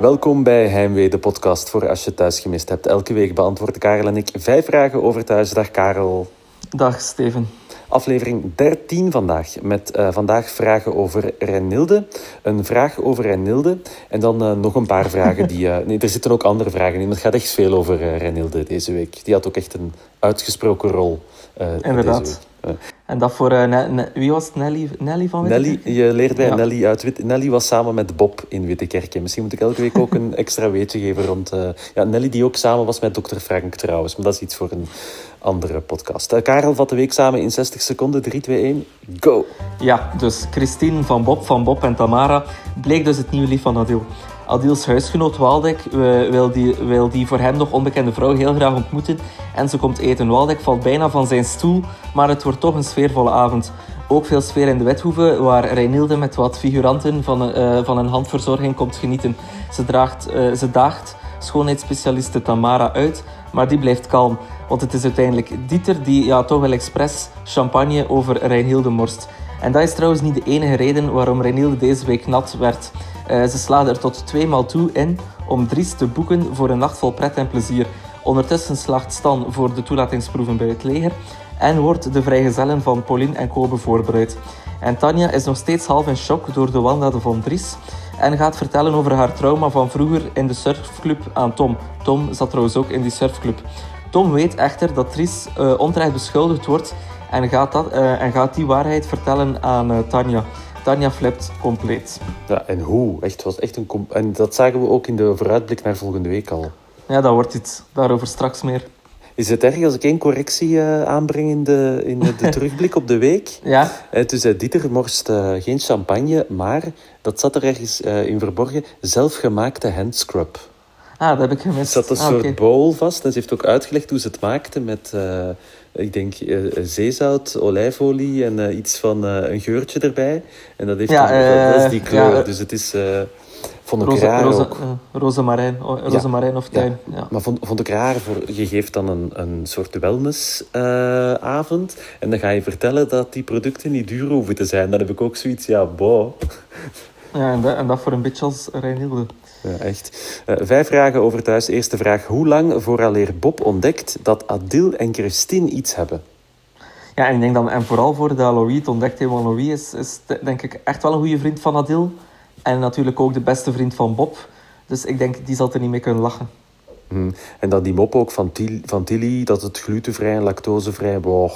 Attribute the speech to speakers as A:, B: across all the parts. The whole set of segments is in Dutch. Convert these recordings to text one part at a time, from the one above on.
A: Welkom bij Heimwee, de podcast voor als je thuis gemist hebt. Elke week beantwoorden Karel en ik vijf vragen over thuis. Dag Karel.
B: Dag Steven.
A: Aflevering 13 vandaag. Met uh, vandaag vragen over Renilde. Een vraag over Renilde. En dan uh, nog een paar vragen die... Uh, nee, er zitten ook andere vragen in. Het gaat echt veel over Renilde deze week. Die had ook echt een uitgesproken rol
B: Inderdaad.
A: deze week.
B: En dat voor, uh, wie was het? Nelly, Nelly van
A: Nelly, je leert bij ja. Nelly uit Wit. Nelly was samen met Bob in Wittekerke. Misschien moet ik elke week ook een extra weetje geven rond... Uh, ja, Nelly die ook samen was met dokter Frank trouwens. Maar dat is iets voor een andere podcast. Uh, Karel vat de week samen in 60 seconden. 3, 2, 1, go!
B: Ja, dus Christine van Bob, van Bob en Tamara bleek dus het nieuwe lief van Adil. Adils huisgenoot Waldek wil die, wil die voor hem nog onbekende vrouw heel graag ontmoeten en ze komt eten. Waldek valt bijna van zijn stoel, maar het wordt toch een sfeervolle avond. Ook veel sfeer in de Wethoeve, waar Reinilde met wat figuranten van, uh, van een handverzorging komt genieten. Ze, draagt, uh, ze daagt schoonheidsspecialiste Tamara uit, maar die blijft kalm. Want het is uiteindelijk Dieter die ja, toch wel expres champagne over Reinhilde morst. En dat is trouwens niet de enige reden waarom Reinhilde deze week nat werd. Uh, ze slaat er tot tweemaal toe in om Dries te boeken voor een nacht vol pret en plezier. Ondertussen slaagt Stan voor de toelatingsproeven bij het leger en wordt de vrijgezellen van Pauline en Kobe voorbereid. En Tanja is nog steeds half in shock door de wandaden van Dries en gaat vertellen over haar trauma van vroeger in de surfclub aan Tom. Tom zat trouwens ook in die surfclub. Tom weet echter dat Dries uh, onterecht beschuldigd wordt en gaat, dat, uh, en gaat die waarheid vertellen aan uh, Tanja. Tanja flipt compleet.
A: Ja, en hoe? Echt, was echt een en dat zagen we ook in de vooruitblik naar volgende week al.
B: Ja, dat wordt iets. Daarover straks meer.
A: Is het erg als ik één correctie uh, aanbreng in de, in de, terugblik op de week?
B: Ja.
A: Uh, dus uh, Dieter morst geen champagne, maar, dat zat er ergens in verborgen, zelfgemaakte handscrub.
B: Ah, dat heb ik gemist.
A: Er zat een
B: ah,
A: soort
B: okay.
A: bowl vast en ze heeft ook uitgelegd hoe ze het maakte met, ik denk, zeezout, olijfolie en iets van een geurtje erbij. En dat, heeft
B: Ja,
A: dat
B: eh,
A: die kleur,
B: ja,
A: dus het is... vond ik
B: Roze,
A: raar
B: roze,
A: ook.
B: rozemarijn, of tuin. Ja.
A: Maar vond, vond ik raar, voor, je geeft dan een, een soort wellnessavond en dan ga je vertellen dat die producten niet duur hoeven te zijn. Dan heb ik ook zoiets, ja, boh.
B: Ja, en dat, en dat voor een beetje als Reinhilde.
A: Ja, echt. Uh, vijf vragen over thuis. Eerste vraag. Hoe lang vooraleer Bob ontdekt dat Adil en Christine iets hebben?
B: Ja, en ik denk dan, en vooral voor dat Louis het ontdekt heeft, want Louis is, is denk ik echt wel een goede vriend van Adil. En natuurlijk ook de beste vriend van Bob. Dus ik denk, die zal er niet mee kunnen lachen.
A: Hmm. En dan die mop ook van, Til van Tilly, dat het glutenvrij en lactosevrij... Boah,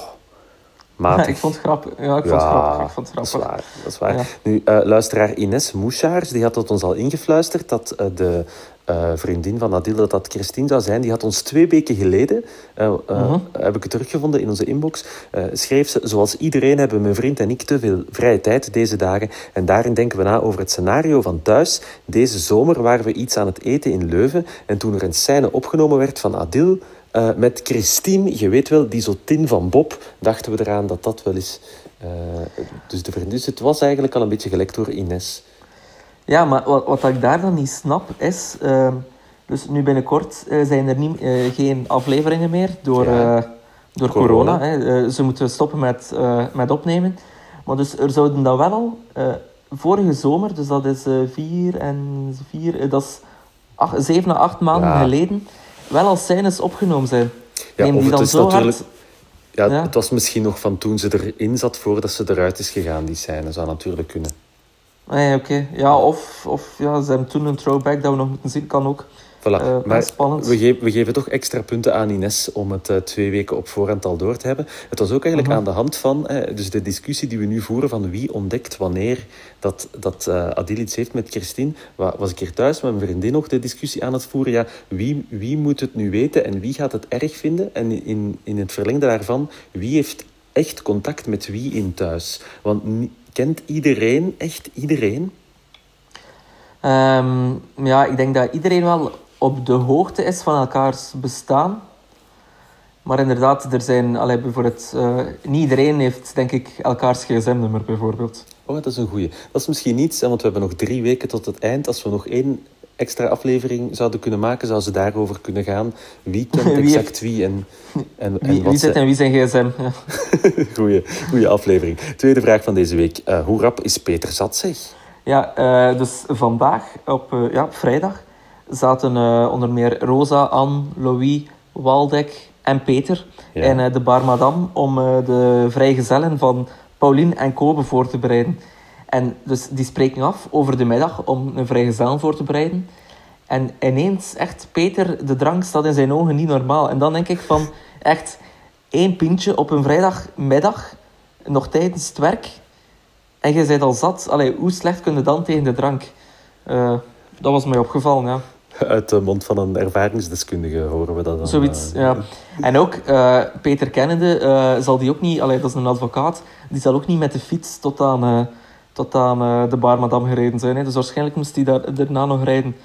A: matig.
B: Ja, ik vond het grappig. Ja, ik vond het grappig. Ik vond het
A: dat is
B: grappig.
A: waar. Dat is waar.
B: Ja.
A: Nu, uh, luisteraar Ines Mouchaars, die had het ons al ingefluisterd dat uh, de uh, vriendin van Adil, dat dat Christine zou zijn, die had ons twee weken geleden,
B: Mhm.
A: heb ik het teruggevonden in onze inbox, schreef ze, zoals iedereen hebben mijn vriend en ik te veel vrije tijd deze dagen en daarin denken we na over het scenario van thuis. Deze zomer waren we iets aan het eten in Leuven en toen er een scène opgenomen werd van Adil uh, met Christine, je weet wel, die zotin van Bob, dachten we eraan dat dat wel is. Uh, dus, de, dus het was eigenlijk al een beetje gelekt door Ines.
B: Ja, maar wat, wat ik daar dan niet snap is... Uh, dus nu binnenkort uh, zijn er niet, geen afleveringen meer door,
A: Ja.
B: door
A: Corona.
B: corona. hè. Ze moeten stoppen met, met opnemen. Maar dus er zouden dan wel al vorige zomer, dus dat is vier en vier... dat is acht, zeven à acht maanden
A: Ja.
B: geleden, wel al scènes opgenomen zijn.
A: Ja,
B: Neem
A: of
B: die
A: het
B: dan
A: is
B: zo
A: natuurlijk...
B: hard...
A: Ja,
B: Ja.
A: het was misschien nog van toen ze erin zat voordat ze eruit is gegaan, die scène. Zou natuurlijk kunnen.
B: Ja, oké. Ja, of, of ja, ze hebben toen een throwback dat we nog moeten zien, kan ook.
A: Voilà.
B: Eh,
A: maar
B: spannend.
A: we, ge we geven toch extra punten aan Ines om het eh, twee weken op voorhand al door te hebben. Het was ook eigenlijk
B: Mhm.
A: aan de hand van eh, dus de discussie die we nu voeren van wie ontdekt wanneer dat, dat Adil iets heeft met Christine. Wa- Was ik hier thuis met mijn vriendin nog de discussie aan het voeren. Ja, wie, wie moet het nu weten en wie gaat het erg vinden? En in, in het verlengde daarvan, wie heeft echt contact met wie in thuis? Want kent iedereen, echt iedereen?
B: Ehm, ja, ik denk dat iedereen wel op de hoogte is van elkaars bestaan. Maar inderdaad, er zijn, allee, bijvoorbeeld, eh, niet iedereen heeft, denk ik, elkaars gsm-nummer bijvoorbeeld.
A: Oh, dat is een goeie. Dat is misschien niets, hè, want we hebben nog drie weken tot het eind. Als we nog één extra aflevering zouden kunnen maken, zou ze daarover kunnen gaan. Wie kent exact wie en, en, en
B: Wie,
A: wat
B: wie zit in wie zijn gsm? Ja.
A: Goeie, goeie aflevering. Tweede vraag van deze week. Eh, hoe rap is Peter zat, zeg?
B: Ja, eh, dus vandaag, op, eh, ja, op vrijdag, zaten onder meer Rosa, Anne, Louis, Waldek en Peter
A: Ja.
B: in de Bar Madame om de vrijgezellen van Pauline en Kobe voor te bereiden. En dus die spreken af over de middag om een vrijgezellen voor te bereiden. En ineens, echt, Peter, de drank staat in zijn ogen niet normaal. En dan denk ik van, echt, één pintje op een vrijdagmiddag, nog tijdens het werk. En je bent al zat. Allee, hoe slecht kun je dan tegen de drank? Eh, dat was mij opgevallen, ja.
A: Uit de mond van een ervaringsdeskundige horen we dat dan.
B: Zoiets,
A: eh.
B: ja. En ook, eh, Peter kennende, zal die ook niet... Allee, dat is een advocaat. Die zal ook niet met de fiets tot aan, tot aan eh, de Bar Madame gereden zijn. Hè. Dus waarschijnlijk moest hij daar, daarna nog rijden.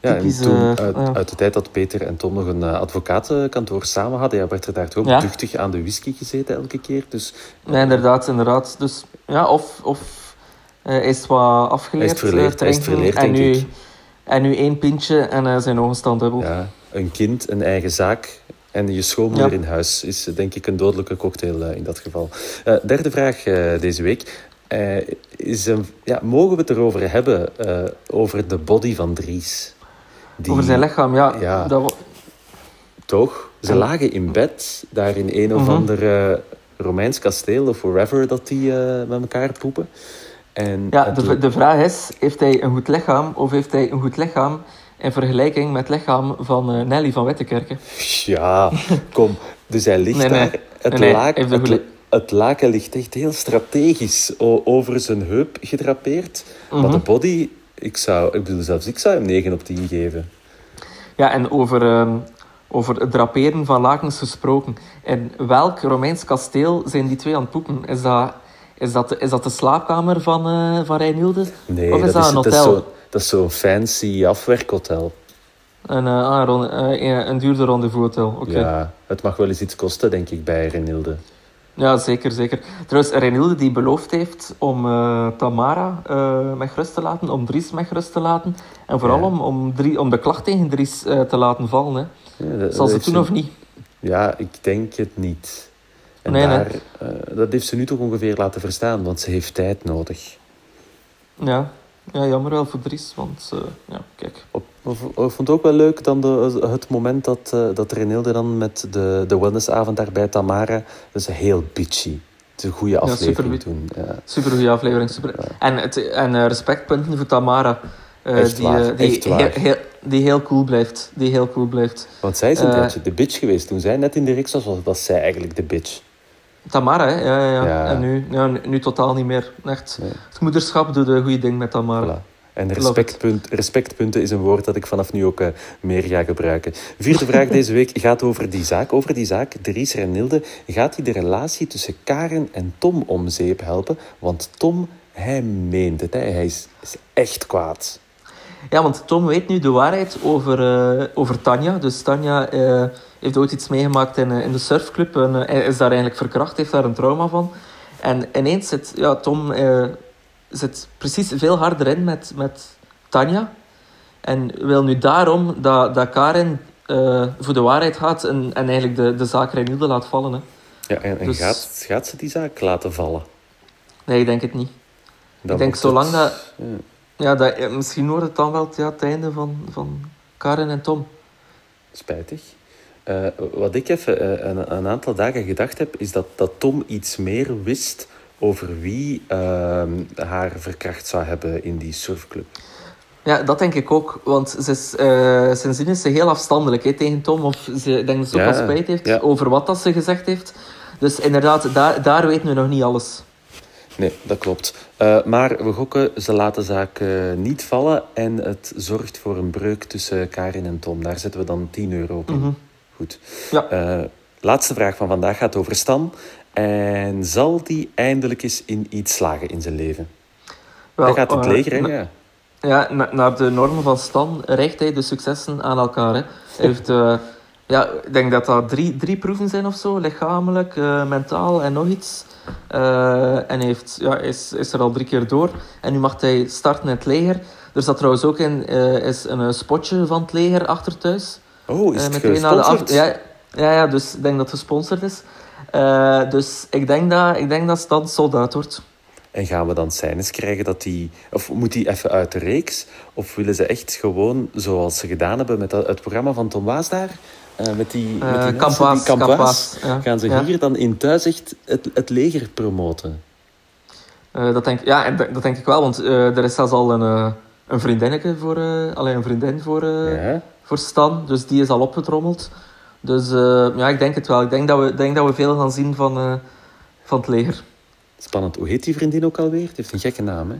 A: Ja, en toen,
B: eh,
A: uit, uit de tijd dat Peter en Tom nog een eh, advocatenkantoor samen hadden, ja, werd er daar toch
B: Ja.
A: duchtig aan de whisky gezeten elke keer. Dus
B: Nee, inderdaad, inderdaad. Dus ja, of, of is wat afgeleerd.
A: Hij is verleerd, is verleerd,
B: en
A: denk
B: nu,
A: ik.
B: En nu één pintje en zijn ogen staan dubbel.
A: ja, een kind, een eigen zaak en je schoonmoeder
B: Ja.
A: in huis is denk ik een dodelijke cocktail in dat geval. Derde vraag deze week. Eh, is, een- ja, mogen we het erover hebben, eh, over de body van Dries? Die-
B: Over zijn lichaam, ja.
A: Ja.
B: Dat,
A: Toch? Ze
B: En-
A: lagen in bed, daar in een of
B: Mhm.
A: ander eh, Romeins kasteel of wherever dat die met elkaar poepen. En
B: ja, de, de vraag is, heeft hij een goed lichaam of heeft hij een goed lichaam in vergelijking met het lichaam van Nelly van Wettekerke?
A: Ja, kom. Dus hij ligt
B: Nee, nee.
A: daar. Het,
B: Nee,
A: het,
B: goede-
A: het laken ligt echt heel strategisch over zijn heup gedrapeerd. Maar
B: Mhm.
A: de body, ik zou, ik bedoel, zelfs ik zou hem 9 op 10 geven.
B: Ja, en over, ehm, over het draperen van lakens gesproken. In welk Romeins kasteel zijn die twee aan het poepen? Is dat, is dat, de, is dat de slaapkamer van, eh van Reinilde?
A: Nee,
B: of is dat, een
A: dat is
B: hotel?
A: zo- dat is zo'n fancy afwerkhotel.
B: Een, ah, een, een duurder rendezvoushotel, oké. Ja.
A: Ja, het mag wel eens iets kosten, denk ik, bij Renilde.
B: zeker, zeker. Trouwens, Reinilde die beloofd heeft om eh, Tamara eh met rust te laten, om Dries met rust te laten. En vooral
A: Ja.
B: om, om, Drie- om de klacht tegen Dries eh, te laten vallen. Hè.
A: Ja, dat-
B: Zal
A: dat
B: ze doen of niet?
A: Ja, ik denk het niet. En
B: Nee, nee.
A: daar, dat heeft ze nu toch ongeveer laten verstaan, want ze heeft tijd nodig.
B: Ja. Ja, jammer wel voor Dries, want eh, ja, kijk.
A: Op, ik vond het ook wel leuk dan de, het moment dat, eh dat Renilde dan met de, de wellnessavond daar bij Tamara, dat is heel bitchy. Het is een goede aflevering
B: super-.
A: Ja.
B: Super goede aflevering. Super. En, het, en eh, respectpunten voor Tamara. die,
A: waar,
B: die. Heel, heel, die heel cool blijft. Die heel cool blijft.
A: Want zij is een tijdje de bitch geweest. Toen zij net in de reeks was, was, was zij eigenlijk de bitch.
B: Tamara, hè? Ja, ja. En nu, ja, nu, nu totaal niet meer. Echt.
A: Nee.
B: Het moederschap doet een goede ding met Tamara.
A: Voilà. En respectpunt, respectpunten is een woord dat ik vanaf nu ook eh, meer ga gebruiken. Vierde vraag deze week gaat over die zaak. Over die zaak, Dries Renilde, gaat hij de relatie tussen Karen en Tom om zeep helpen? Want Tom, hij meent het. Hè? Hij is, is echt kwaad.
B: Ja, want Tom weet nu de waarheid over, eh, over Tanja. Dus Tanja eh, heeft ooit iets meegemaakt in, eh, in de surfclub. En is daar eigenlijk verkracht, heeft daar een trauma van. En ineens zit ja, Tom zit precies veel harder in met, met Tanja. En wil nu daarom dat, dat Karen eh, voor de waarheid gaat en, en eigenlijk de, de zaak Reinilde laat vallen. Hè.
A: Ja, en en
B: Dus-
A: gaat, gaat ze die zaak laten vallen?
B: Nee, ik denk het niet.
A: Dan
B: ik denk zolang
A: het-
B: dat...
A: Ja.
B: Ja, dat, eh, misschien wordt het dan wel ja, het einde van, van Karen en Tom.
A: Spijtig. Eh, wat ik even eh, een, een aantal dagen gedacht heb, is dat, dat Tom iets meer wist over wie ehm, haar verkracht zou hebben in die surfclub.
B: Ja, dat denk ik ook. Want ze is, sindsdien is ze heel afstandelijk hè, tegen Tom. Of ze, ik denk dat ze ook
A: Ja,
B: wel spijt heeft
A: ja.
B: over wat dat ze gezegd heeft. Dus inderdaad, daar, daar weten we nog niet alles.
A: Nee, dat klopt. Eh, maar we gokken, ze laten zaak eh, niet vallen en het zorgt voor een breuk tussen Karin en Tom. Daar zetten we dan 10 euro op.
B: Mhm.
A: Goed.
B: Ja.
A: Eh, laatste vraag van vandaag gaat over Stan. En zal die eindelijk eens in iets slagen in zijn leven?
B: Wel,
A: Hij gaat het leger, hè? Ja.
B: Ja, na- naar de normen van Stan richt hij de successen aan elkaar. Hè. Hij heeft, ja, ik denk dat dat drie, drie proeven zijn of zo. Lichamelijk, mentaal en nog iets. Eh, en heeft, ja, is, is er al drie keer door. En nu mag hij starten in het leger. Er zat trouwens ook in eh, is een eh, spotje van het leger achter thuis.
A: Oh, is het
B: meteen na de af-
A: gesponsord?
B: ja, ja, ja, dus ik denk dat het gesponsord is. Dus ik denk dat, ik denk dat Stan soldaat wordt.
A: En gaan we dan scènes krijgen dat die... Of moet die even uit de reeks? Of willen ze echt gewoon, zoals ze gedaan hebben met dat, het programma van Tom Waas daar... eh, met die, met die mensen
B: Kamp
A: die-
B: Waas,
A: Kamp
B: Kamp
A: Waas,
B: Waas, ja.
A: gaan ze
B: Ja.
A: hier dan in thuis echt het, het leger promoten?
B: Eh, dat, denk, ja, dat dat denk ik wel, want er is zelfs al een, een vriendinnetje voor... alleen een vriendin voor,
A: Ja.
B: voor Stan, dus die is al opgetrommeld. Dus ja, ik denk het wel. Ik denk dat we, denk dat we veel gaan zien van, van het leger.
A: Spannend. Hoe heet die vriendin ook alweer? Het heeft een gekke naam, hè?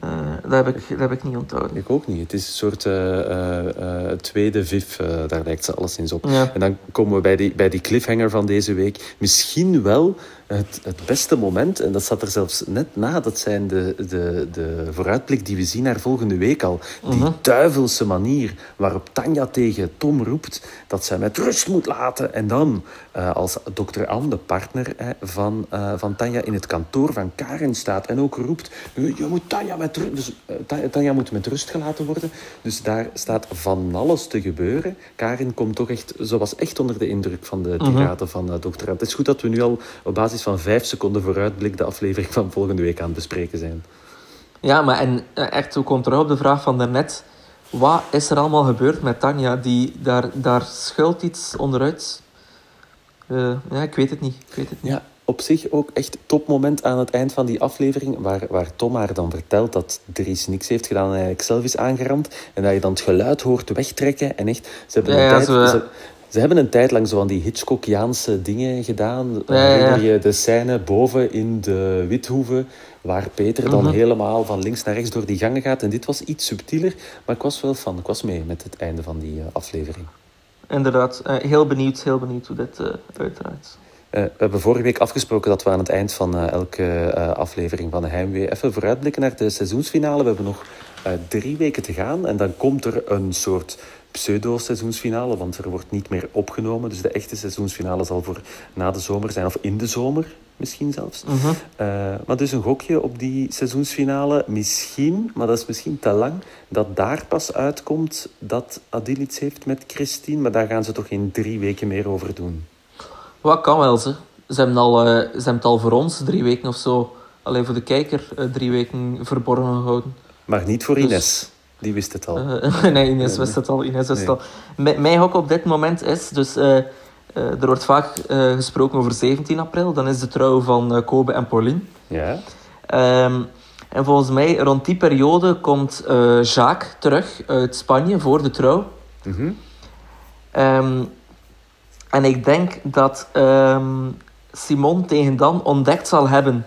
B: Eh, dat, heb ik, dat heb ik niet onthouden.
A: Ik ook niet. Het is een soort eh, eh, tweede eh, daar lijkt ze alleszins op.
B: Ja.
A: En dan komen we bij die, bij die cliffhanger van deze week. Misschien wel het, het beste moment, en dat zat er zelfs net na, dat zijn de, de, de vooruitblik die we zien naar volgende week al. Die
B: Mhm.
A: duivelse manier waarop Tanja tegen Tom roept dat zij met rust moet laten. En dan, eh, als dokter Anne, de partner hè, van, eh, van Tanja, in het kantoor van Karin staat en ook roept, je moet Tanja met rust... Dus, eh, Ta- Tanja moet met rust gelaten worden. Dus daar staat van alles te gebeuren. Karin komt toch echt... Ze was echt onder de indruk van de tirade van eh, dokter Anne. Het is goed dat we nu al op basis van vijf seconden vooruitblik de aflevering van volgende week aan het bespreken zijn.
B: Ja, maar en eh, echt, hoe komt terug op de vraag van daarnet. Wat is er allemaal gebeurd met Tanja? Die, daar, daar schuilt iets onderuit. Eh, ja, ik weet het niet. Ik weet het niet.
A: Ja, op zich ook echt topmoment aan het eind van die aflevering, waar, waar Tom haar dan vertelt dat Dries niks heeft gedaan en eigenlijk zelf is aangeramd. En dat je dan het geluid hoort wegtrekken. En echt, ze hebben,
B: Ja,
A: een,
B: ja,
A: tijd,
B: zo,
A: ze, ze hebben een tijd lang zo van die Hitchcockiaanse dingen gedaan.
B: Ja, ja, ja.
A: Herinner je de scène boven in de Withoeve, waar Peter dan
B: Mhm.
A: helemaal van links naar rechts door die gangen gaat. En dit was iets subtieler, maar ik was wel fan. Ik was mee met het einde van die eh, aflevering.
B: Inderdaad. Eh, heel benieuwd, heel benieuwd hoe dit eh uitdraait.
A: Eh, we hebben vorige week afgesproken dat we aan het eind van elke aflevering van de Heimwee even vooruitblikken naar de seizoensfinale. We hebben nog drie weken te gaan en dan komt er een soort pseudo-seizoensfinale, want er wordt niet meer opgenomen. Dus de echte seizoensfinale zal voor na de zomer zijn, of in de zomer misschien zelfs.
B: Mhm.
A: Eh, maar dus een gokje op die seizoensfinale. Misschien, maar dat is misschien te lang, dat daar pas uitkomt dat Adil iets heeft met Christine. Maar daar gaan ze toch in drie weken meer over doen.
B: Wat kan wel, ze. Ze hebben, al, eh, ze hebben het al voor ons drie weken of zo, alleen voor de kijker, eh, drie weken verborgen gehouden.
A: Maar niet voor
B: Dus-
A: Ines. Die wist het al.
B: Eh, nee, Ines wist het al. Ines wist het
A: Nee.
B: al. M- mijn hok op dit moment is, dus eh, eh, er wordt vaak gesproken over 17 april. Dan is de trouw van Kobe en Pauline.
A: Ja?
B: Ehm, en volgens mij, rond die periode komt Jacques terug uit Spanje voor de trouw.
A: Mhm.
B: Ehm, en ik denk dat ehm, Simon tegen dan ontdekt zal hebben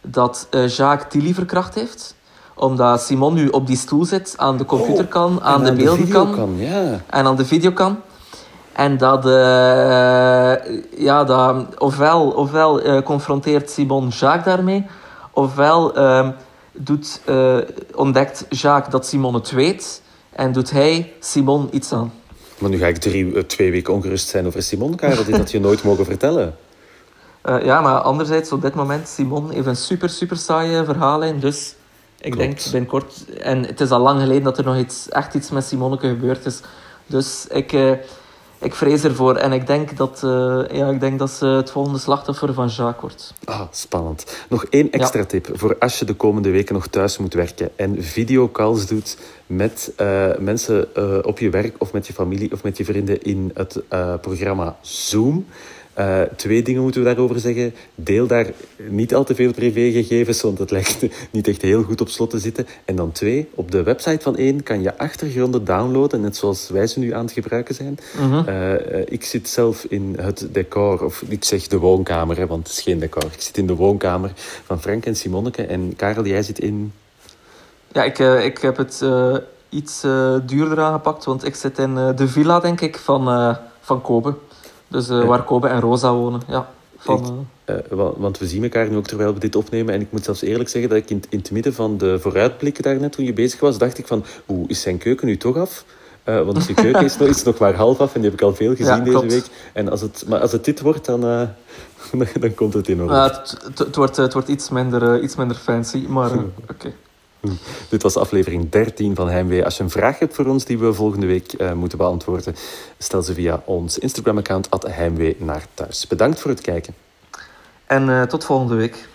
B: dat Jacques Tilly verkracht heeft. Omdat Simon nu op die stoel zit, aan de computerkan, aan
A: En
B: de beeldenkan
A: videokan, ja.
B: en aan de videokan. En dat, eh, ja, dat ofwel, ofwel eh, confronteert Simon Jacques daarmee, ofwel ehm, doet, eh, ontdekt Jacques dat Simon het weet en doet hij Simon iets aan.
A: Maar nu ga ik drie, twee weken ongerust zijn over Simon, Karel. Dit had je nooit mogen vertellen.
B: Ja, maar anderzijds, op dit moment, Simon heeft een super, super saaie verhaallijn. Dus ik
A: Klopt.
B: denk binnenkort... En het is al lang geleden dat er nog iets, echt iets met Simonneke gebeurd is. Dus ik, eh, ik vrees ervoor. En ik denk, dat, eh, ja, ik denk dat ze het volgende slachtoffer van Jacques wordt.
A: Ah, spannend. Nog één extra tip voor als je de komende weken nog thuis moet werken en videocalls doet met eh, mensen op je werk of met je familie of met je vrienden in het programma Zoom. Eh, twee dingen moeten we daarover zeggen. Deel daar niet al te veel privégegevens, want het lijkt niet echt heel goed op slot te zitten. En dan twee, op de website van één kan je achtergronden downloaden, net zoals wij ze nu aan het gebruiken zijn. Eh, eh, ik zit zelf in het decor, of ik zeg de woonkamer, hè, want het is geen decor. Ik zit in de woonkamer van Frank en Simonneke. En Karel, jij zit in...
B: Ja, ik, ik heb het iets duurder aangepakt, want ik zit in de villa, denk ik, van, van Kobe. Dus eh,
A: Ja.
B: waar Kobe en Rosa wonen. Ja, van,
A: Ik-
B: eh,
A: eh, wa- want we zien elkaar nu ook terwijl we dit opnemen. En ik moet zelfs eerlijk zeggen dat ik in, het- in het midden van de vooruitblikken daarnet, toen je bezig was, dacht ik van, oeh, is zijn keuken nu toch af? Eh, want zijn keuken is nog, is nog maar half af en die heb ik al veel gezien
B: Ja,
A: deze
B: klopt.
A: week. En als het, maar als het dit wordt, dan, eh, dan, komt het in orde.
B: ja, het, wordt, het wordt iets minder, eh, iets minder fancy, maar eh, oké.
A: Dit was aflevering 13 van Heimwee. Als je een vraag hebt voor ons die we volgende week eh, moeten beantwoorden, stel ze via ons Instagram-account Heimwee naar thuis. Bedankt voor het kijken.
B: En eh, tot volgende week.